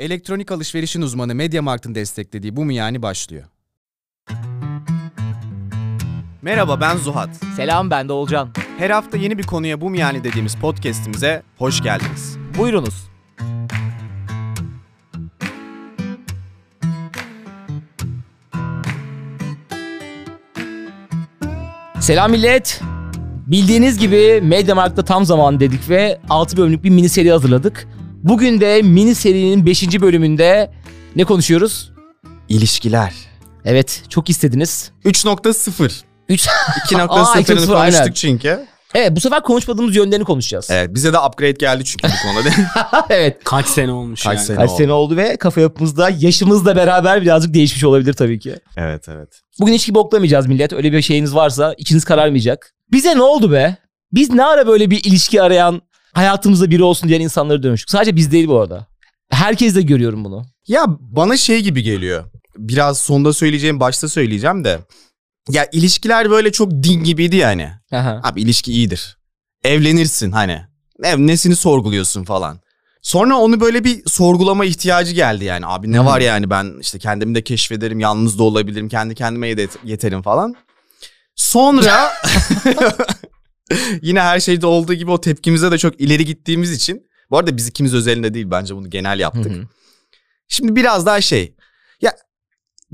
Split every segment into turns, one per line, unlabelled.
Elektronik alışverişin uzmanı MediaMarkt'ın desteklediği Bu mu yani başlıyor. Merhaba ben Zuhat.
Selam ben de Olcan.
Her hafta yeni bir konuya Bu mu yani dediğimiz podcast'imize hoş geldiniz.
Buyurunuz. Selam millet. Bildiğiniz gibi Mediamarkt'ta tam zaman dedik ve 6 bölümlük bir mini seri hazırladık. Bugün de mini serinin 5. bölümünde ne konuşuyoruz?
İlişkiler.
Evet çok istediniz.
3.0.
3
2.0'ını
Aa, 2.0,
konuştuk
aynen.
çünkü.
Evet bu sefer konuşmadığımız yönlerini konuşacağız.
Evet bize de upgrade geldi çünkü bu konuda.
evet.
Kaç sene olmuş
Kaç
yani.
sene?
Kaç
oldu.
sene oldu ve kafa yapımızda yaşımızla beraber birazcık değişmiş olabilir tabii ki.
evet evet.
Bugün hiç gibi boklamayacağız millet. Öyle bir şeyiniz varsa içiniz kararmayacak. Bize ne oldu be? Biz ne ara böyle bir ilişki arayan hayatımızda biri olsun diyen insanları dönüştük. Sadece biz değil bu arada. Herkes de görüyorum bunu.
Ya bana şey gibi geliyor. Biraz sonda söyleyeceğim başta söyleyeceğim de. Ya ilişkiler böyle çok din gibiydi yani.
Aha.
Abi ilişki iyidir. Evlenirsin hani. Ne, nesini sorguluyorsun falan. Sonra onu böyle bir sorgulama ihtiyacı geldi yani. Abi ne
Hı.
var yani ben işte kendimi de keşfederim, yalnız da olabilirim, kendi kendime yet- yeterim falan. Sonra yine her şeyde olduğu gibi o tepkimize de çok ileri gittiğimiz için. Bu arada biz ikimiz özelinde değil bence bunu genel yaptık.
Hı hı.
Şimdi biraz daha şey. Ya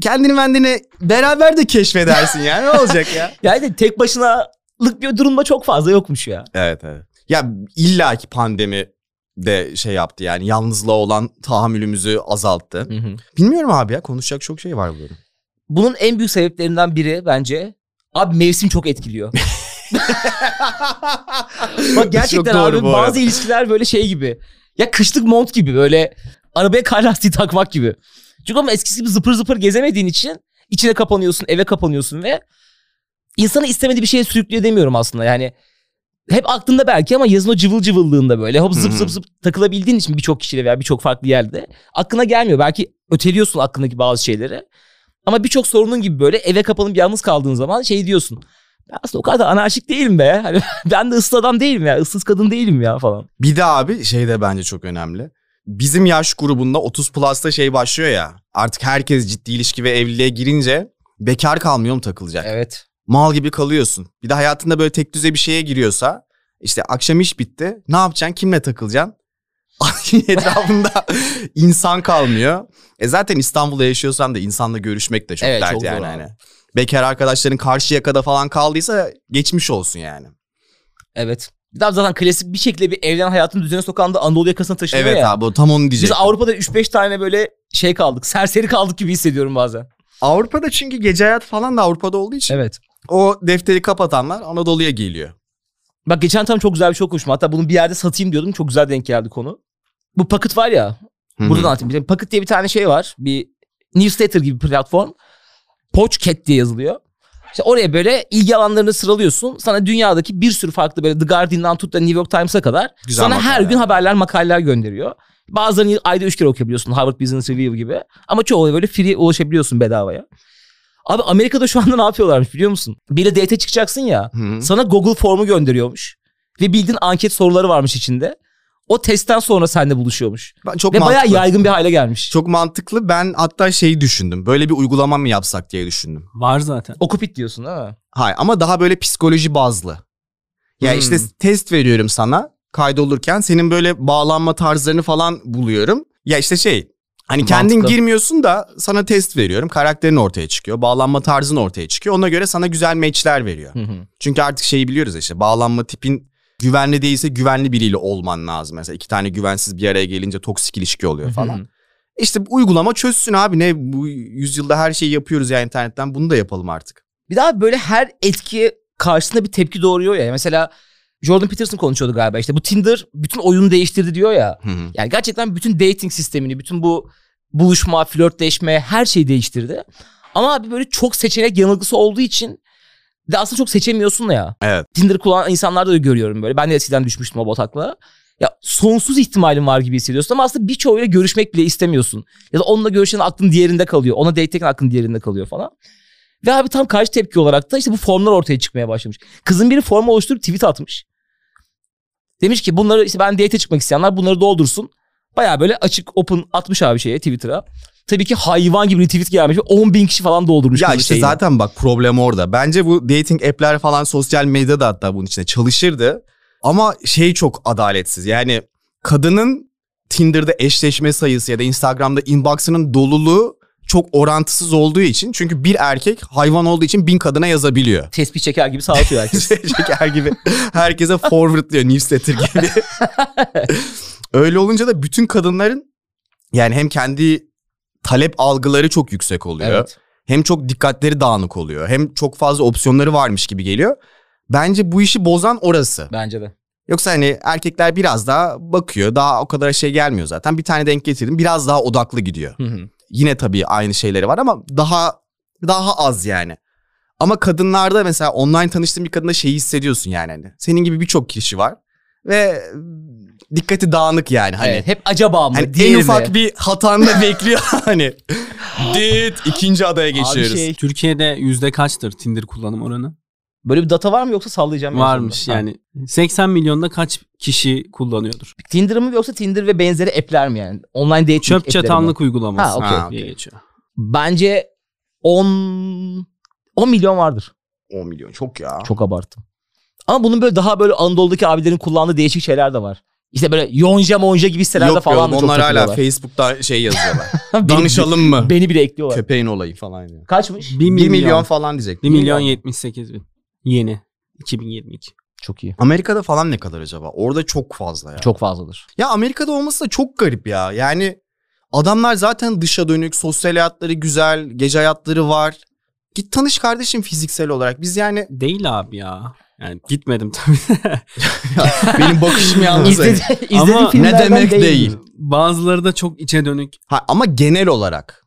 kendini kendine beraber de keşfedersin yani ne olacak ya?
Yani tek başınalık bir durumda çok fazla yokmuş ya.
Evet evet. Ya illaki pandemi de şey yaptı yani yalnızlığa olan tahammülümüzü azalttı. Bilmiyorum abi ya konuşacak çok şey var burada.
Bunun en büyük sebeplerinden biri bence abi mevsim çok etkiliyor. Bak gerçekten
Çok
abi bazı ilişkiler böyle şey gibi. Ya kışlık mont gibi böyle arabaya kar lastiği takmak gibi. Çünkü ama eskisi gibi zıpır zıpır gezemediğin için içine kapanıyorsun, eve kapanıyorsun ve insanı istemediği bir şeye sürüklüyor demiyorum aslında. Yani hep aklında belki ama yazın o cıvıl cıvıllığında böyle hop zıp zıp zıp takılabildiğin için birçok kişiyle veya birçok farklı yerde aklına gelmiyor. Belki öteliyorsun aklındaki bazı şeyleri. Ama birçok sorunun gibi böyle eve kapanıp yalnız kaldığın zaman şey diyorsun. Ben aslında o kadar da anarşik değilim be. Hani ben de ıssız adam değilim ya. ıssız kadın değilim ya falan.
Bir de abi şey de bence çok önemli. Bizim yaş grubunda 30 plus'ta şey başlıyor ya. Artık herkes ciddi ilişki ve evliliğe girince bekar kalmıyor mu takılacak?
Evet.
Mal gibi kalıyorsun. Bir de hayatında böyle tek düze bir şeye giriyorsa işte akşam iş bitti. Ne yapacaksın? Kimle takılacaksın? Etrafında insan kalmıyor. E zaten İstanbul'da yaşıyorsan da insanla görüşmek de çok
Evet,
dert
çok
yani.
zor
Hani.
Abi.
Bekar arkadaşların karşı yakada falan kaldıysa geçmiş olsun yani.
Evet. Daha zaten klasik bir şekilde bir evlen hayatını düzene sokan da Anadolu yakasına taşınıyor
Evet
ya.
abi o tam onu
Biz
diyecektim.
Avrupa'da 3-5 tane böyle şey kaldık. Serseri kaldık gibi hissediyorum bazen.
Avrupa'da çünkü gece hayat falan da Avrupa'da olduğu için
Evet.
o defteri kapatanlar Anadolu'ya geliyor.
Bak geçen tam çok güzel bir şey okumuşum. Hatta bunu bir yerde satayım diyordum. Çok güzel denk geldi konu. Bu Pocket var ya.
Hı hı.
Buradan anlatayım. Pocket diye bir tane şey var. Bir newsletter gibi bir platform. Pochcat diye yazılıyor. İşte oraya böyle ilgi alanlarını sıralıyorsun. Sana dünyadaki bir sürü farklı böyle The Guardian'dan tut da New York Times'a kadar
Güzel
sana her gün haberler, makaleler gönderiyor. Bazılarını ayda üç kere okuyabiliyorsun. Harvard Business Review gibi. Ama çoğu böyle free ulaşabiliyorsun bedavaya. Abi Amerika'da şu anda ne yapıyorlarmış biliyor musun? Biriyle date çıkacaksın ya.
Hı.
Sana Google formu gönderiyormuş. Ve bildiğin anket soruları varmış içinde. O testten sonra seninle buluşuyormuş.
Ben çok
Ve
mantıklı.
bayağı yaygın bir hale gelmiş.
Çok mantıklı. Ben hatta şeyi düşündüm. Böyle bir uygulama mı yapsak diye düşündüm.
Var zaten.
Okupit diyorsun değil mi?
Hayır ama daha böyle psikoloji bazlı. Ya
Hmm.
işte test veriyorum sana kaydolurken senin böyle bağlanma tarzlarını falan buluyorum. Ya işte şey hani kendin
Mantıklı.
girmiyorsun da sana test veriyorum. Karakterin ortaya çıkıyor. Bağlanma tarzın ortaya çıkıyor. Ona göre sana güzel matchler veriyor.
Hı hı.
Çünkü artık şeyi biliyoruz işte bağlanma tipin güvenli değilse güvenli biriyle olman lazım. Mesela iki tane güvensiz bir araya gelince toksik ilişki oluyor falan.
Hı hı.
İşte uygulama çözsün abi ne bu yüzyılda her şeyi yapıyoruz ya internetten bunu da yapalım artık.
Bir daha böyle her etki karşısında bir tepki doğuruyor ya. Mesela Jordan Peterson konuşuyordu galiba işte bu Tinder bütün oyunu değiştirdi diyor ya.
Hı hı.
Yani gerçekten bütün dating sistemini, bütün bu buluşma, flörtleşme her şeyi değiştirdi. Ama abi böyle çok seçenek yanılgısı olduğu için de aslında çok seçemiyorsun ya.
Evet.
Tinder kullanan insanlarda da görüyorum böyle. Ben de eskiden düşmüştüm o bataklığa. Ya sonsuz ihtimalin var gibi hissediyorsun ama aslında birçoğuyla görüşmek bile istemiyorsun. Ya da onunla görüşen aklın diğerinde kalıyor. Ona date'teyken aklın diğerinde kalıyor falan. Ve abi tam karşı tepki olarak da işte bu formlar ortaya çıkmaya başlamış. Kızın biri formu oluşturup tweet atmış. Demiş ki bunları işte ben date'e çıkmak isteyenler bunları doldursun. Baya böyle açık open atmış abi şeye Twitter'a. Tabii ki hayvan gibi retweet gelmiş. ve 10 bin kişi falan doldurmuş.
Ya işte
şeyini.
zaten bak problem orada. Bence bu dating app'ler falan sosyal medyada da hatta bunun içine çalışırdı. Ama şey çok adaletsiz. Yani kadının Tinder'da eşleşme sayısı ya da Instagram'da inbox'ının doluluğu çok orantısız olduğu için. Çünkü bir erkek hayvan olduğu için bin kadına yazabiliyor.
Tespih çeker gibi sağlatıyor herkes.
Şeker gibi herkese forwardlıyor newsletter gibi. Öyle olunca da bütün kadınların yani hem kendi talep algıları çok yüksek oluyor.
evet.
Hem çok dikkatleri dağınık oluyor. Hem çok fazla opsiyonları varmış gibi geliyor. Bence bu işi bozan orası.
Bence de.
Yoksa hani erkekler biraz daha bakıyor. Daha o kadar şey gelmiyor zaten. Bir tane denk getirdim. Biraz daha odaklı gidiyor.
Hı hı.
Yine tabii aynı şeyleri var ama daha daha az yani. Ama kadınlarda mesela online tanıştığın bir kadında şeyi hissediyorsun yani hani. Senin gibi birçok kişi var ve dikkati dağınık yani hani.
Evet, hep acaba mı?
Hani
değil
en
mi?
ufak bir hatanda bekliyor hani. Dit ikinci adaya
Abi
geçiyoruz.
şey,
Türkiye'de yüzde kaçtır Tinder kullanım oranı?
böyle bir data var mı yoksa sallayacağım?
Varmış
sonunda? Ha.
yani 80 milyonda kaç kişi kullanıyordur?
Tinder mı yoksa Tinder ve benzeri app'ler mi yani? Online dating
Çöp
mi?
çatanlık uygulaması
Ha, okey.
Ha,
diye
okey.
geçiyor.
Bence 10 10 milyon vardır.
10 milyon çok ya.
Çok abarttım. Ama bunun böyle daha böyle Anadolu'daki abilerin kullandığı değişik şeyler de var. İşte böyle yonca monja gibi sitelerde
Yok
falan
yok
da çok
onlar hala
takılıyorlar.
Facebook'ta şey yazıyorlar.
Beni-
Danışalım mı?
Beni bile ekliyorlar.
Köpeğin olayı falan diyor.
Kaçmış?
1
1
milyon,
milyon, falan diyecek.
1 milyon 78 bin. Yeni. 2022.
Çok iyi.
Amerika'da falan ne kadar acaba? Orada çok fazla ya.
Çok fazladır.
Ya Amerika'da olması da çok garip ya. Yani adamlar zaten dışa dönük, sosyal hayatları güzel, gece hayatları var. Git tanış kardeşim fiziksel olarak. Biz yani
Değil abi ya. Yani gitmedim tabii.
benim bakışım yalnız.
İzledi, izlediğim
Ama ne
demek değil.
Bazıları da çok içe dönük.
Ha, ama genel olarak.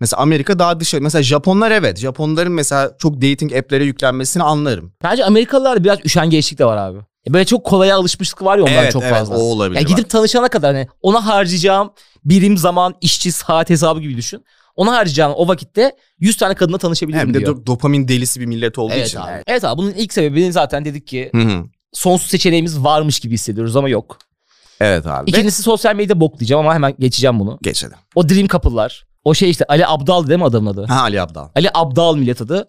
Mesela Amerika daha dışa. Mesela Japonlar evet. Japonların mesela çok dating app'lere yüklenmesini anlarım.
Bence Amerikalılarda biraz üşengeçlik de var abi. E Böyle çok kolaya alışmışlık var ya ondan
evet
çok
evet
fazla.
o olabilir.
Ya
bak.
gidip tanışana kadar hani ona harcayacağım birim zaman, işçi, saat hesabı gibi düşün. Ona harcayacağım o vakitte 100 tane kadınla tanışabilirim
Hem de
diyor.
do- dopamin delisi bir millet olduğu
evet
için.
abi. Evet abi bunun ilk sebebini zaten dedik ki
Hı hı.
sonsuz seçeneğimiz varmış gibi hissediyoruz ama yok.
Evet abi. Ve
İkincisi sosyal medya bok diyeceğim ama hemen geçeceğim bunu.
geçelim.
O Dream Couple'lar. O şey işte Ali Abdal değil mi adamın adı?
Ha Ali Abdal.
Ali Abdal millet adı.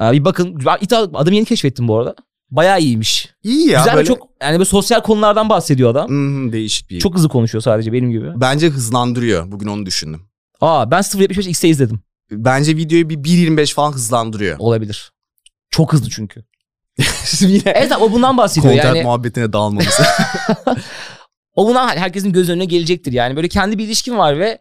Ee, bir bakın ben adamı yeni keşfettim bu arada. Bayağı iyiymiş.
İyi ya
Güzel ve
böyle.
çok yani böyle sosyal konulardan bahsediyor adam.
Hı hı, değişik bir.
Çok hızlı konuşuyor sadece benim gibi.
Bence hızlandırıyor. Bugün onu düşündüm.
Aa ben 0.75 X'te izledim.
Bence videoyu bir 1.25 falan hızlandırıyor.
Olabilir. Çok hızlı çünkü.
Yine
Evet o bundan bahsediyor
content
yani.
muhabbetine dalmamız.
O bundan herkesin göz önüne gelecektir yani. Böyle kendi bir ilişkin var ve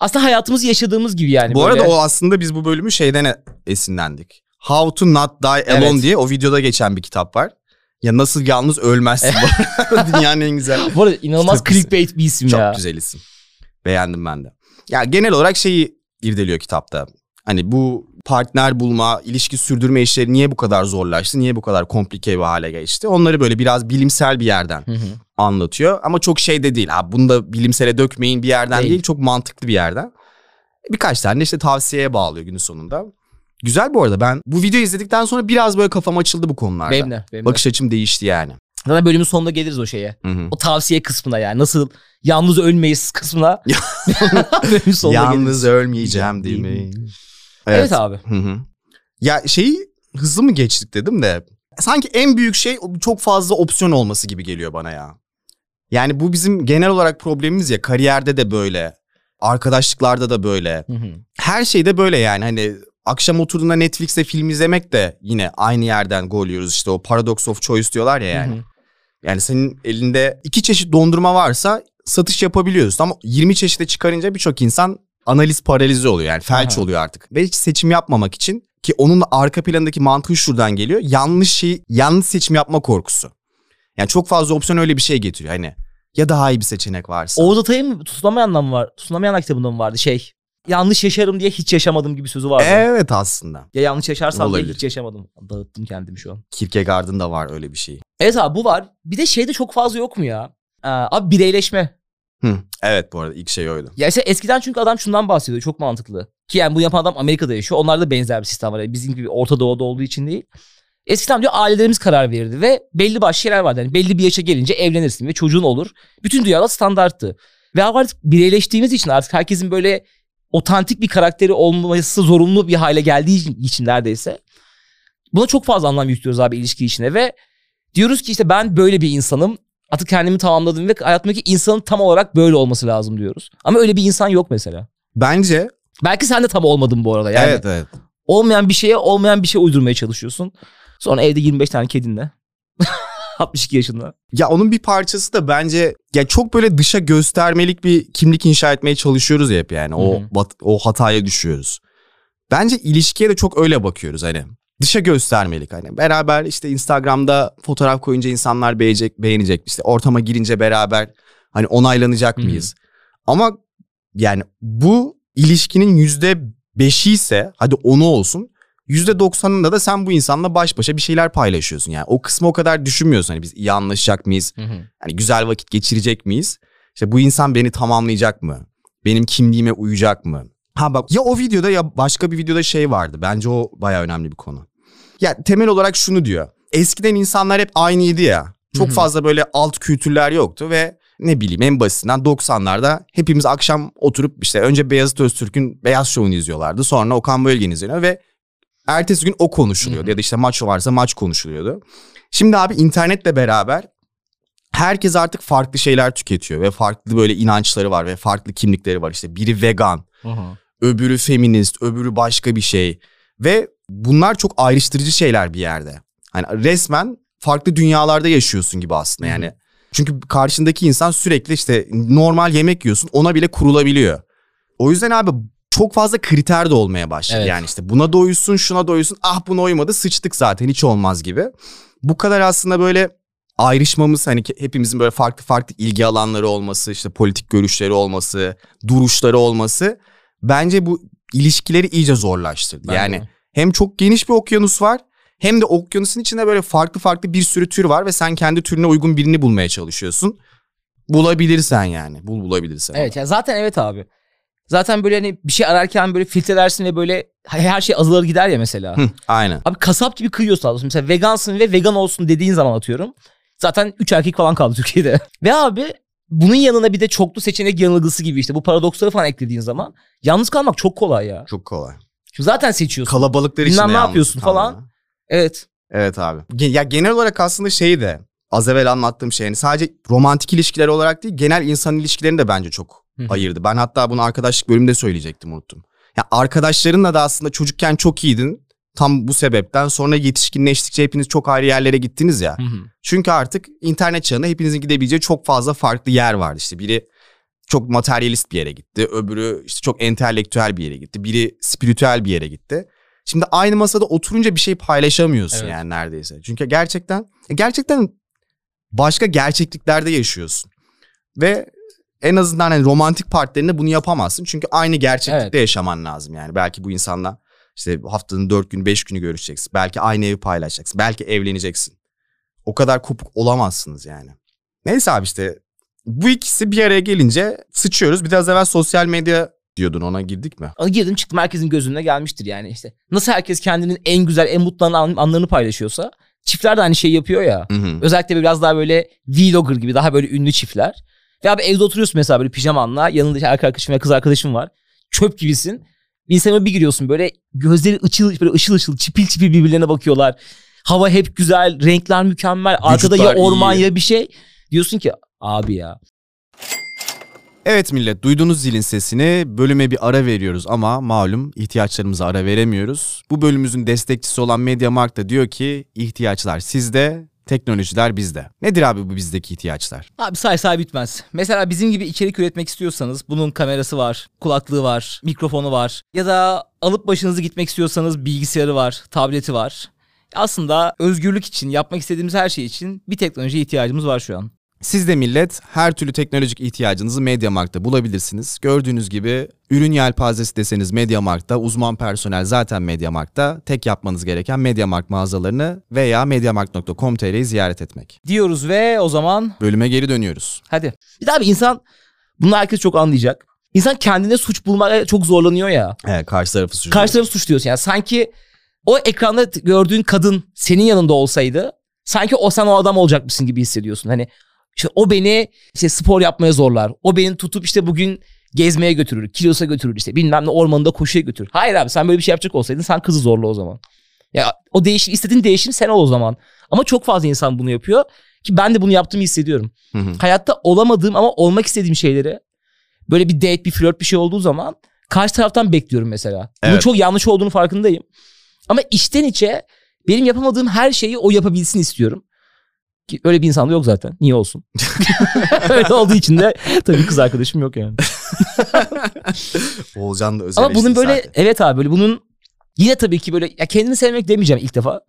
aslında hayatımızı yaşadığımız gibi yani.
bu
böyle.
arada o aslında biz bu bölümü şeyden e- esinlendik. How to Not Die Alone
Evet.
diye o videoda geçen bir kitap var. Ya nasıl yalnız ölmezsin. bu. Dünyanın en güzel.
Bu arada inanılmaz clickbait bir isim
Çok
ya.
güzel isim. Beğendim ben de. Ya genel olarak şeyi irdeliyor kitapta. Hani bu partner bulma, ilişki sürdürme işleri niye bu kadar zorlaştı? Niye bu kadar komplike bir hale geçti? Onları böyle biraz bilimsel bir yerden
Hı hı.
anlatıyor. Ama çok şey de değil. Ha, bunu da bilimsele dökmeyin bir yerden
Değil.
değil. Çok mantıklı bir yerden. Birkaç tane işte tavsiyeye bağlıyor günün sonunda. Güzel bu arada ben bu videoyu izledikten sonra biraz böyle kafam açıldı bu konularda.
Benim de. Benim de.
Bakış açım değişti yani.
Zaten bölümün sonunda geliriz o şeye.
Hı hı.
O tavsiye kısmına yani. Nasıl yalnız ölmeyiz kısmına. bölümün sonunda
Yalnız
geliriz.
ölmeyeceğim değil mi?
Evet. abi.
Hı hı. Ya şeyi hızlı mı geçtik dedim de sanki en büyük şey çok fazla opsiyon olması gibi geliyor bana ya. Yani bu bizim genel olarak problemimiz ya kariyerde de böyle, arkadaşlıklarda da böyle.
Hı hı.
Her şeyde böyle yani hani akşam oturduğunda Netflix'te film izlemek de yine aynı yerden gol yiyoruz işte o paradox of choice diyorlar ya yani.
Hı hı.
Yani senin elinde iki çeşit dondurma varsa satış yapabiliyorsun ama 20 çeşide çıkarınca birçok insan analiz paralizi oluyor yani felç
Aha.
oluyor artık. Ve hiç seçim yapmamak için ki onun arka planındaki mantığı şuradan geliyor. Yanlış şey, yanlış seçim yapma korkusu. Yani çok fazla opsiyon öyle bir şey getiriyor hani. Ya daha iyi bir seçenek varsa.
Oğuz Atay'ın? Tutunamayan'dan mı var? Tutunamayan kitabında mı vardı şey? Yanlış yaşarım diye hiç yaşamadım gibi sözü vardı.
Evet aslında.
Ya yanlış yaşarsam diye
Olabilir.
hiç yaşamadım. Dağıttım kendimi şu an.
Kierkegaard'ın da var öyle bir şey.
Evet abi bu var. Bir de şeyde çok fazla yok mu ya? Ee, abi bireyleşme.
Hı. Evet bu arada ilk şey oydu.
Ya işte eskiden çünkü adam şundan bahsediyor. Çok mantıklı. Ki yani bu yapan adam Amerika'da yaşıyor. Onlarda benzer bir sistem var. Yani bizim gibi Orta Doğu'da olduğu için değil. Eskiden diyor ailelerimiz karar verirdi ve belli başlı şeyler vardı. Yani belli bir yaşa gelince evlenirsin ve çocuğun olur. Bütün dünyada standarttı. Ve artık bireyleştiğimiz için artık herkesin böyle otantik bir karakteri olması zorunlu bir hale geldiği için neredeyse. Buna çok fazla anlam yüklüyoruz abi ilişki içine ve diyoruz ki işte ben böyle bir insanım. Artık kendimi tamamladım ve hayatımdaki insanın tam olarak böyle olması lazım diyoruz. Ama öyle bir insan yok mesela.
Bence
Belki sen de tam olmadın bu arada. Yani
evet evet.
olmayan bir şeye olmayan bir şey uydurmaya çalışıyorsun. Sonra evde 25 tane kedinle. 62 yaşında.
Ya onun bir parçası da bence ya çok böyle dışa göstermelik bir kimlik inşa etmeye çalışıyoruz ya hep yani. O bat- o hataya düşüyoruz. Bence ilişkiye de çok öyle bakıyoruz hani. Dışa göstermelik hani. Beraber işte Instagram'da fotoğraf koyunca insanlar beğenecek, beğenecek. İşte ortama girince beraber hani onaylanacak
Hı hı.
mıyız? Ama yani bu ilişkinin yüzde beşi ise hadi onu olsun. Yüzde doksanında da sen bu insanla baş başa bir şeyler paylaşıyorsun. Yani o kısmı o kadar düşünmüyorsun. Hani biz iyi anlaşacak mıyız? Hani güzel vakit geçirecek miyiz? İşte bu insan beni tamamlayacak mı? Benim kimliğime uyacak mı? Ha bak ya o videoda ya başka bir videoda şey vardı. Bence o baya önemli bir konu. Ya temel olarak şunu diyor. Eskiden insanlar hep aynıydı ya. Çok
Hı hı.
fazla böyle alt kültürler yoktu ve ne bileyim en basitinden 90'larda hepimiz akşam oturup işte önce Beyazıt Öztürk'ün Beyaz Şov'unu izliyorlardı. Sonra Okan Bölgen izliyorlar ve ertesi gün o konuşuluyordu.
Hı hı.
Ya da işte maç varsa maç konuşuluyordu. Şimdi abi internetle beraber herkes artık farklı şeyler tüketiyor ve farklı böyle inançları var ve farklı kimlikleri var. İşte biri vegan, öbürü feminist, öbürü başka bir şey ve bunlar çok ayrıştırıcı şeyler bir yerde. Hani resmen farklı dünyalarda yaşıyorsun gibi aslında yani. Çünkü karşındaki insan sürekli işte normal yemek yiyorsun ona bile kurulabiliyor. O yüzden abi çok fazla kriter de olmaya başladı.
Evet.
Yani işte buna doyusun, şuna doyusun. Ah buna uymadı, sıçtık zaten hiç olmaz gibi. Bu kadar aslında böyle ayrışmamız hani hepimizin böyle farklı farklı ilgi alanları olması, işte politik görüşleri olması, duruşları olması bence bu ilişkileri iyice zorlaştırdı.
Ben de.
yani hem çok geniş bir okyanus var hem de okyanusun içinde böyle farklı farklı bir sürü tür var ve sen kendi türüne uygun birini bulmaya çalışıyorsun. Bulabilirsen yani. Bul bulabilirsen.
Evet yani zaten evet abi. Zaten böyle hani bir şey ararken böyle filtrelersin ve böyle her şey azalır gider ya mesela.
Hı, aynen.
Abi kasap gibi kıyıyorsun aslında. Mesela vegansın ve vegan olsun dediğin zaman atıyorum. Zaten 3 erkek falan kaldı Türkiye'de. ve abi bunun yanına bir de çoklu seçenek yanılgısı gibi işte bu paradoksları falan eklediğin zaman yalnız kalmak çok kolay ya.
Çok kolay.
Çünkü zaten seçiyorsun.
Kalabalıklar
Bilmem
içinde
ne
yalnız
yapıyorsun falan.
kalma.
evet.
Evet abi. Ya genel olarak aslında şeyi de az evvel anlattığım şey yani sadece romantik ilişkiler olarak değil genel insan ilişkilerini de bence çok. Ayırdı. Ben hatta bunu arkadaşlık bölümünde söyleyecektim unuttum. Ya arkadaşlarınla da aslında çocukken çok iyiydin. Tam bu sebepten sonra yetişkinleştikçe hepiniz çok ayrı yerlere gittiniz ya.
Hı hı.
Çünkü artık internet çağında hepinizin gidebileceği çok fazla farklı yer vardı. İşte biri çok materyalist bir yere gitti. Öbürü işte çok entelektüel bir yere gitti. Biri spiritüel bir yere gitti. Şimdi aynı masada oturunca bir şey paylaşamıyorsun
Evet.
yani neredeyse. Çünkü gerçekten gerçekten başka gerçekliklerde yaşıyorsun. Ve en azından hani romantik partilerinde bunu yapamazsın. Çünkü aynı gerçeklikte
Evet.
yaşaman lazım yani. Belki bu insanla işte haftanın dört gün beş günü görüşeceksin. Belki aynı evi paylaşacaksın. Belki evleneceksin. O kadar kopuk olamazsınız yani. Neyse abi işte bu ikisi bir araya gelince sıçıyoruz. Bir de az evvel sosyal medya diyordun ona girdik mi?
Girdim çıktım herkesin gözüne gelmiştir yani işte. Nasıl herkes kendinin en güzel en mutlu an- anlarını paylaşıyorsa çiftler de aynı şeyi yapıyor ya.
Hı hı.
Özellikle biraz daha böyle vlogger gibi daha böyle ünlü çiftler. Ve abi evde oturuyorsun mesela böyle pijamanla yanında işte erkek arkadaşın ve kız arkadaşın var. Çöp gibisin. Instagram'a bir giriyorsun böyle gözleri ışıl böyle ışıl ışıl çipil çipil birbirlerine bakıyorlar. Hava hep güzel, renkler mükemmel. Arkada ya
Vücutlar
orman
iyi.
ya bir şey. Diyorsun ki abi ya.
Evet millet duydunuz zilin sesini. Bölüme bir ara veriyoruz ama malum ihtiyaçlarımıza ara veremiyoruz. Bu bölümümüzün destekçisi olan Mediamarkt da diyor ki ihtiyaçlar sizde, teknolojiler bizde. Nedir abi bu bizdeki ihtiyaçlar?
Abi say say bitmez. Mesela bizim gibi içerik üretmek istiyorsanız bunun kamerası var, kulaklığı var, mikrofonu var. Ya da alıp başınızı gitmek istiyorsanız bilgisayarı var, tableti var. Aslında özgürlük için, yapmak istediğimiz her şey için bir teknolojiye ihtiyacımız var şu an.
Siz de millet her türlü teknolojik ihtiyacınızı Mediamarkt'ta bulabilirsiniz. Gördüğünüz gibi ürün yelpazesi deseniz Mediamarkt'ta, uzman personel zaten Mediamarkt'ta. Tek yapmanız gereken Mediamarkt mağazalarını veya mediamarkt.com.tr'yi ziyaret etmek.
Diyoruz ve o zaman
Bölüme geri dönüyoruz.
hadi. Bir daha bir insan, bunu herkes çok anlayacak. İnsan kendine suç bulmaya çok zorlanıyor ya.
Evet karşı tarafı suçluyor.
Karşı tarafı suçluyorsun yani. Sanki o ekranda gördüğün kadın senin yanında olsaydı sanki o sen o adam olacakmışsın gibi hissediyorsun. Hani İşte o beni işte spor yapmaya zorlar. O beni tutup işte bugün gezmeye götürür. Kilosa götürür işte bilmem ne ormanında koşuya götürür. Hayır abi sen böyle bir şey yapacak olsaydın sen kızı zorla o zaman. Ya o değişim istediğin değişim sen ol o zaman. Ama çok fazla insan bunu yapıyor. Ki ben de bunu yaptığımı hissediyorum.
Hı hı.
Hayatta olamadığım ama olmak istediğim şeyleri böyle bir date bir flört bir şey olduğu zaman karşı taraftan bekliyorum mesela. Bunun
Evet.
çok yanlış olduğunu farkındayım. Ama içten içe benim yapamadığım her şeyi o yapabilsin istiyorum. Ki öyle bir insan da yok zaten. Niye olsun? öyle olduğu için de tabii kız arkadaşım yok yani.
Oğulcan da özel
Ama bunun böyle
zaten.
evet abi böyle bunun yine tabii ki böyle ya kendini sevmek demeyeceğim ilk defa.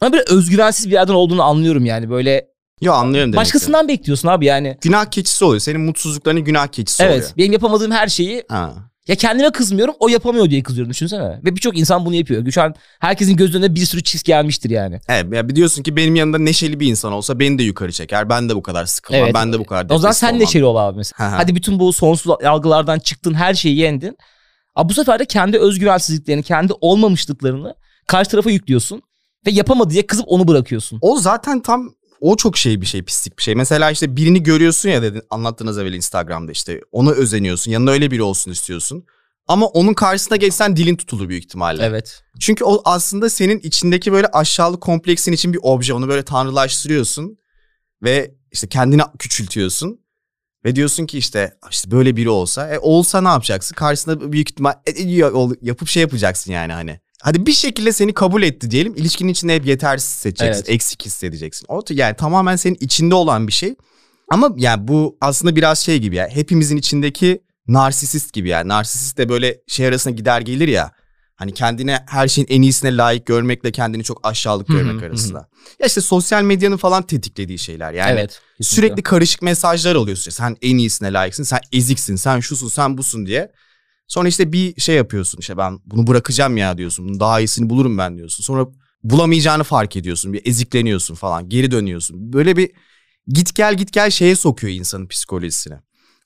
Ama böyle özgüvensiz bir yerden olduğunu anlıyorum yani böyle.
Yo anlıyorum demek
Başkasından bekliyorsun abi yani.
Günah keçisi oluyor. Senin mutsuzluklarının günah keçisi
Evet
oluyor.
benim yapamadığım her şeyi
Ha.
Ya kendime kızmıyorum o yapamıyor diye kızıyorum düşünsene. Ve birçok insan bunu yapıyor. Şu an herkesin göz önüne bir sürü çiz gelmiştir yani.
Evet ya biliyorsun ki benim yanımda neşeli bir insan olsa beni de yukarı çeker. Ben de bu kadar sıkılmam.
Evet.
Ben de bu kadar
O zaman sen
olmam.
neşeli ol abi mesela. Hadi bütün bu sonsuz algılardan çıktın her şeyi yendin. Ama bu sefer de kendi özgüvensizliklerini, kendi olmamışlıklarını karşı tarafa yüklüyorsun. Ve yapamadı diye kızıp onu bırakıyorsun.
O zaten tam o çok şey bir şey pislik bir şey. Mesela işte birini görüyorsun ya dedin anlattığınız evvel Instagram'da işte ona özeniyorsun. Yanına öyle biri olsun istiyorsun. Ama onun karşısına geçsen dilin tutulur büyük ihtimalle.
Evet.
Çünkü o aslında senin içindeki böyle aşağılık kompleksin için bir obje. Onu böyle tanrılaştırıyorsun ve işte kendini küçültüyorsun. Ve diyorsun ki işte işte böyle biri olsa e, olsa ne yapacaksın? Karşısında büyük ihtimal e, e, yapıp şey yapacaksın yani hani. Hadi bir şekilde seni kabul etti diyelim. İlişkinin içinde hep yetersiz hissedeceksin.
Evet.
Eksik hissedeceksin. O yani tamamen senin içinde olan bir şey. Ama yani bu aslında biraz şey gibi ya. Hepimizin içindeki narsisist gibi yani. Narsisist de böyle şey arasında gider gelir ya. Hani kendine her şeyin en iyisine layık görmekle kendini çok aşağılık görmek arasında. Ya işte sosyal medyanın falan tetiklediği şeyler. Yani
evet.
sürekli karışık mesajlar alıyorsun. Sen en iyisine layıksın, sen eziksin, sen şusun, sen busun diye. Sonra işte bir şey yapıyorsun işte ben bunu bırakacağım ya diyorsun. Bunun daha iyisini bulurum ben diyorsun. Sonra bulamayacağını fark ediyorsun. Bir ezikleniyorsun falan. Geri dönüyorsun. Böyle bir git gel git gel şeye sokuyor insanın psikolojisine.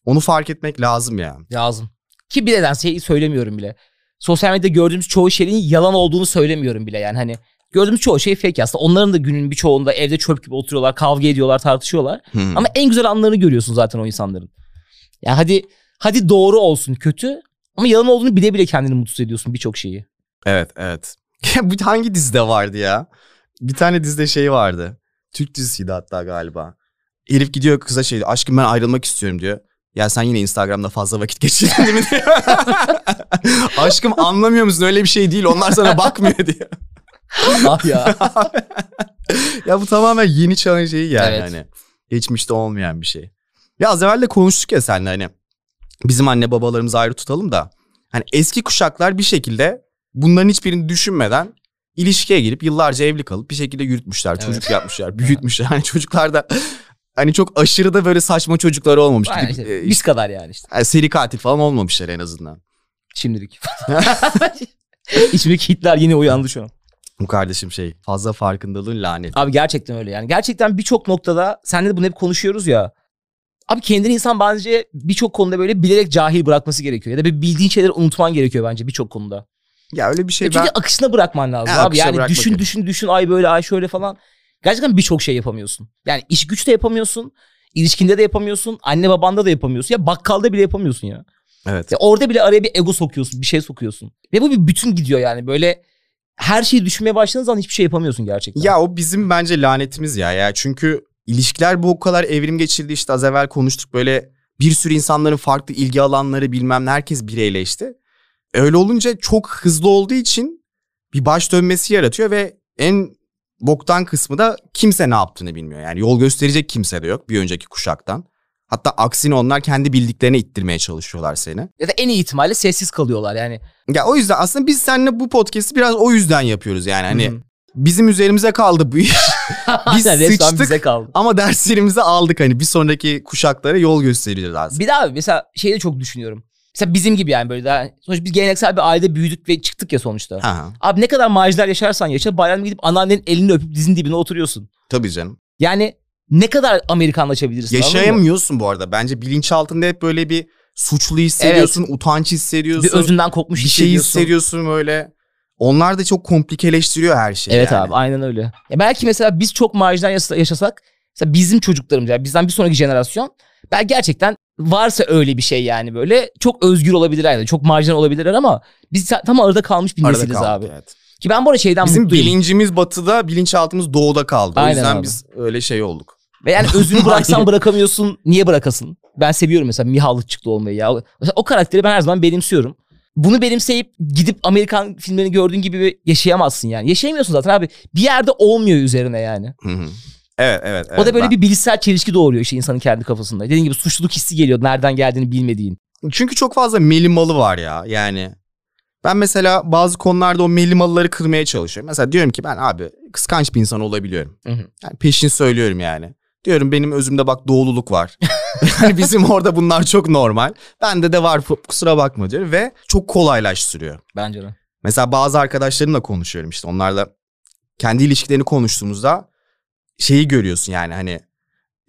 Onu fark etmek lazım ya.
Lazım. Ki bir neden şeyi söylemiyorum bile. Sosyal medyada gördüğümüz çoğu şeyin yalan olduğunu söylemiyorum bile yani hani. Gördüğümüz çoğu şey fake aslında. Onların da günün birçoğunda evde çöp gibi oturuyorlar, kavga ediyorlar, tartışıyorlar.
Hmm.
Ama en güzel anlarını görüyorsun zaten o insanların. Ya hadi hadi doğru olsun kötü ama yalan olduğunu bile bile kendini mutsuz ediyorsun birçok şeyi.
Evet evet. Bu hangi dizide vardı ya? Bir tane dizide şey vardı. Türk dizisiydi hatta galiba. Herif gidiyor kıza şey diyor. Aşkım ben ayrılmak istiyorum diyor. Ya sen yine Instagram'da fazla vakit geçirdin mi diyor. Aşkım anlamıyor musun öyle bir şey değil. Onlar sana bakmıyor diyor.
ah ya.
ya bu tamamen yeni çağın şeyi yani
Evet.
hani. Geçmişte olmayan bir şey. Ya az evvel de konuştuk ya seninle hani. Bizim anne babalarımızı ayrı tutalım da. Hani eski kuşaklar bir şekilde bunların hiçbirini düşünmeden ilişkiye girip yıllarca evli kalıp bir şekilde yürütmüşler,
Evet.
çocuk yapmışlar, büyütmüşler. Hani çocuklar da hani çok aşırı da böyle saçma çocuklar olmamış.
Aynen
Gidip,
işte,
e,
biz kadar yani işte
yani seri katil falan olmamışlar en azından.
şimdilik. İçimdeki Hitler yine uyandı şu an.
Bu kardeşim şey fazla farkındalığın lanet.
Abi gerçekten öyle yani. Gerçekten birçok noktada senle de bunu hep konuşuyoruz ya. Abi kendini insan bence birçok konuda böyle bilerek cahil bırakması gerekiyor. Ya da bir bildiğin şeyleri unutman gerekiyor bence birçok konuda.
Ya öyle bir şey
Ya çünkü
ben...
akışına bırakman lazım
Ha,
abi. Yani düşün düşün düşün ay böyle ay şöyle falan. Gerçekten birçok şey yapamıyorsun. Yani iş güç de yapamıyorsun. ilişkinde de yapamıyorsun. Anne babanda da yapamıyorsun. Ya bakkalda bile yapamıyorsun ya.
Evet.
Ya orada bile araya bir ego sokuyorsun. Bir şey sokuyorsun. Ve bu bir bütün gidiyor yani. Böyle her şeyi düşünmeye başladığın zaman hiçbir şey yapamıyorsun gerçekten.
Ya o bizim bence lanetimiz ya. ya. Çünkü ilişkiler bu kadar evrim geçirdi işte az evvel konuştuk böyle bir sürü insanların farklı ilgi alanları bilmem ne herkes bireyleşti. Öyle olunca çok hızlı olduğu için bir baş dönmesi yaratıyor ve en boktan kısmı da kimse ne yaptığını bilmiyor. Yani yol gösterecek kimse de yok bir önceki kuşaktan. Hatta aksine onlar kendi bildiklerine ittirmeye çalışıyorlar seni.
Ya da en iyi ihtimalle sessiz kalıyorlar yani.
Ya o yüzden aslında biz seninle bu podcast'i biraz o yüzden yapıyoruz yani. Hani
Hı hı.
Bizim üzerimize kaldı bu iş. Biz sıçtık.
bize kaldı.
Ama derslerimizi aldık hani bir sonraki kuşaklara yol göstereceğiz aslında.
Bir daha mesela şeyi de çok düşünüyorum. Mesela bizim gibi yani böyle daha sonuçta biz geleneksel bir ailede büyüdük ve çıktık ya sonuçta.
Ha,
Abi ne kadar maceralar yaşarsan yaşa bayramda gidip anneannenin elini öpüp dizin dibine oturuyorsun.
tabii canım.
Yani ne kadar Amerikanlaşabilirsin?
Yaşayamıyorsun bu arada. Bence bilinçaltında hep böyle bir suçlu hissediyorsun, utanç hissediyorsun.
Bir özünden kopmuş
bir şey
hissediyorsun.
hissediyorsun böyle. Onlar da çok komplikeleştiriyor her şeyi
Evet
yani.
abi aynen öyle. Ya belki mesela biz çok marjinal yaşa- yaşasak Mesela bizim çocuklarımız yani bizden bir sonraki jenerasyon ben gerçekten varsa öyle bir şey yani böyle çok özgür olabilirler yani çok marjinal olabilirler ama biz tam arada kalmış bir
Arada
nesiliz
kaldık,
abi.
evet.
Ki ben bu arada şeyden
Bizim
mutluyum.
bilincimiz batıda, bilinçaltımız doğuda kaldı. O
Aynen
yüzden
abi.
biz öyle şey olduk.
Ve yani özünü bıraksan bırakamıyorsun. Niye bırakasın? Ben seviyorum mesela Mihalı çıktı olmayı ya. Mesela o karakteri ben her zaman benimsiyorum. Bunu benimseyip gidip Amerikan filmlerini gördüğün gibi yaşayamazsın yani. Yaşayamıyorsun zaten abi. Bir yerde olmuyor üzerine yani.
Hı hı. evet, evet, evet.
o da böyle
Ben-
bir bilişsel çelişki doğuruyor işte insanın kendi kafasında. Dediğin gibi suçluluk hissi geliyor nereden geldiğini bilmediğin.
Çünkü çok fazla melimalı var ya yani. Ben mesela bazı konularda o melimalıları kırmaya çalışıyorum. Mesela diyorum ki ben abi kıskanç bir insan olabiliyorum.
Hı hı.
Yani peşin söylüyorum yani. Diyorum benim özümde bak doğululuk var. yani bizim orada bunlar çok normal. Bende de var kusura bakma diyor ve çok kolaylaştırıyor.
Bence de.
Mesela bazı arkadaşlarımla konuşuyorum işte onlarla kendi ilişkilerini konuştuğumuzda şeyi görüyorsun yani hani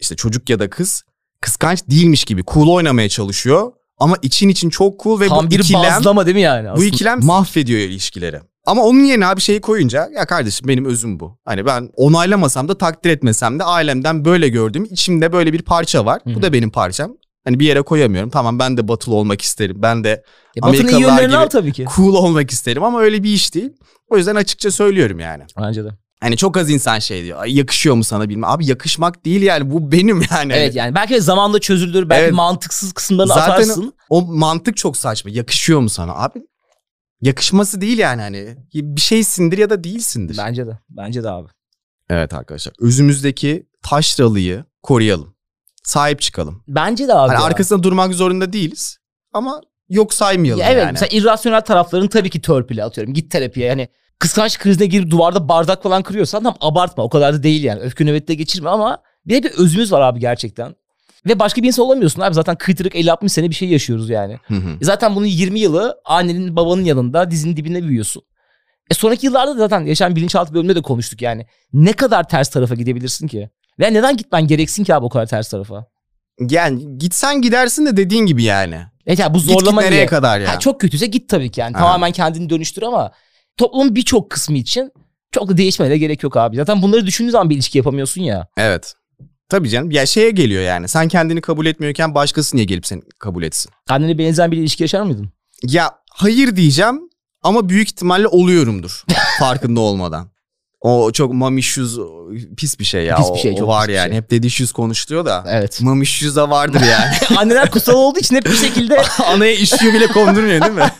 işte çocuk ya da kız kıskanç değilmiş gibi cool oynamaya çalışıyor ama için için çok cool ve
Tam
bu
bir
ikilem
bazlama değil mi yani?
bu
aslında?
ikilem mahvediyor ilişkileri. Ama onun yerine abi şeyi koyunca ya kardeşim benim özüm bu. Hani ben onaylamasam da takdir etmesem de ailemden böyle gördüğüm içimde böyle bir parça var.
Hı hı.
Bu da benim parçam. Hani bir yere koyamıyorum. Tamam ben de batılı olmak isterim. Ben de
Ya iyi
Amerikalılar gibi-
al tabii ki.
cool olmak isterim ama öyle bir iş değil. O yüzden açıkça söylüyorum yani.
Bence de.
Hani çok az insan şey diyor. Yakışıyor mu sana bilmem. Abi yakışmak değil yani bu benim yani.
Evet yani belki de zamanla çözülür. Belki
Evet.
mantıksız kısımlarını
Zaten
atarsın.
O mantık çok saçma. Yakışıyor mu sana? Abi yakışması değil yani hani. Bir şeysindir ya da değilsindir.
Bence de. Bence de abi.
Evet arkadaşlar. Özümüzdeki taşralıyı koruyalım. Sahip çıkalım.
Bence de abi.
Hani
ya.
arkasında durmak zorunda değiliz. Ama yok saymayalım
Ya evet
yani.
mesela irrasyonel tarafların tabii ki törpüle atıyorum. Git terapiye yani kıskanç krizine girip duvarda bardak falan kırıyorsan tam abartma o kadar da değil yani. Öfke nöbette geçirme ama bir de bir özümüz var abi gerçekten. Ve başka bir insan olamıyorsun abi zaten kıytırık 50-60 sene bir şey yaşıyoruz yani.
Hı hı.
E zaten bunun 20 yılı annenin babanın yanında dizinin dibinde büyüyorsun. E sonraki yıllarda da zaten yaşam bilinçaltı bölümünde de konuştuk yani. Ne kadar ters tarafa gidebilirsin ki? Ve neden gitmen gereksin ki abi o kadar ters tarafa?
Yani gitsen gidersin de dediğin gibi yani.
Evet yani bu
Git git
zorlama
nereye
niye?
kadar ya?
Ha, çok kötüyse git tabii ki yani.
Aha.
Tamamen kendini dönüştür ama toplumun birçok kısmı için çok da değişmene de gerek yok abi. Zaten bunları düşündüğün zaman bir ilişki yapamıyorsun ya.
Evet. Tabii canım. Ya şeye geliyor yani. Sen kendini kabul etmiyorken başkası niye gelip seni kabul etsin?
Kendine benzeyen bir ilişki yaşar mıydın?
Ya hayır diyeceğim ama büyük ihtimalle oluyorumdur farkında olmadan. O çok mamişüz pis bir şey ya.
Pis bir
O-
şey,
o
çok
var
pis bir
yani.
şey.
Hep dedişüz konuşuluyor da.
Evet.
Mamişüz de vardır yani.
Anneler kutsal olduğu için hep bir şekilde
Anaya işiyor bile kondurmuyor değil mi?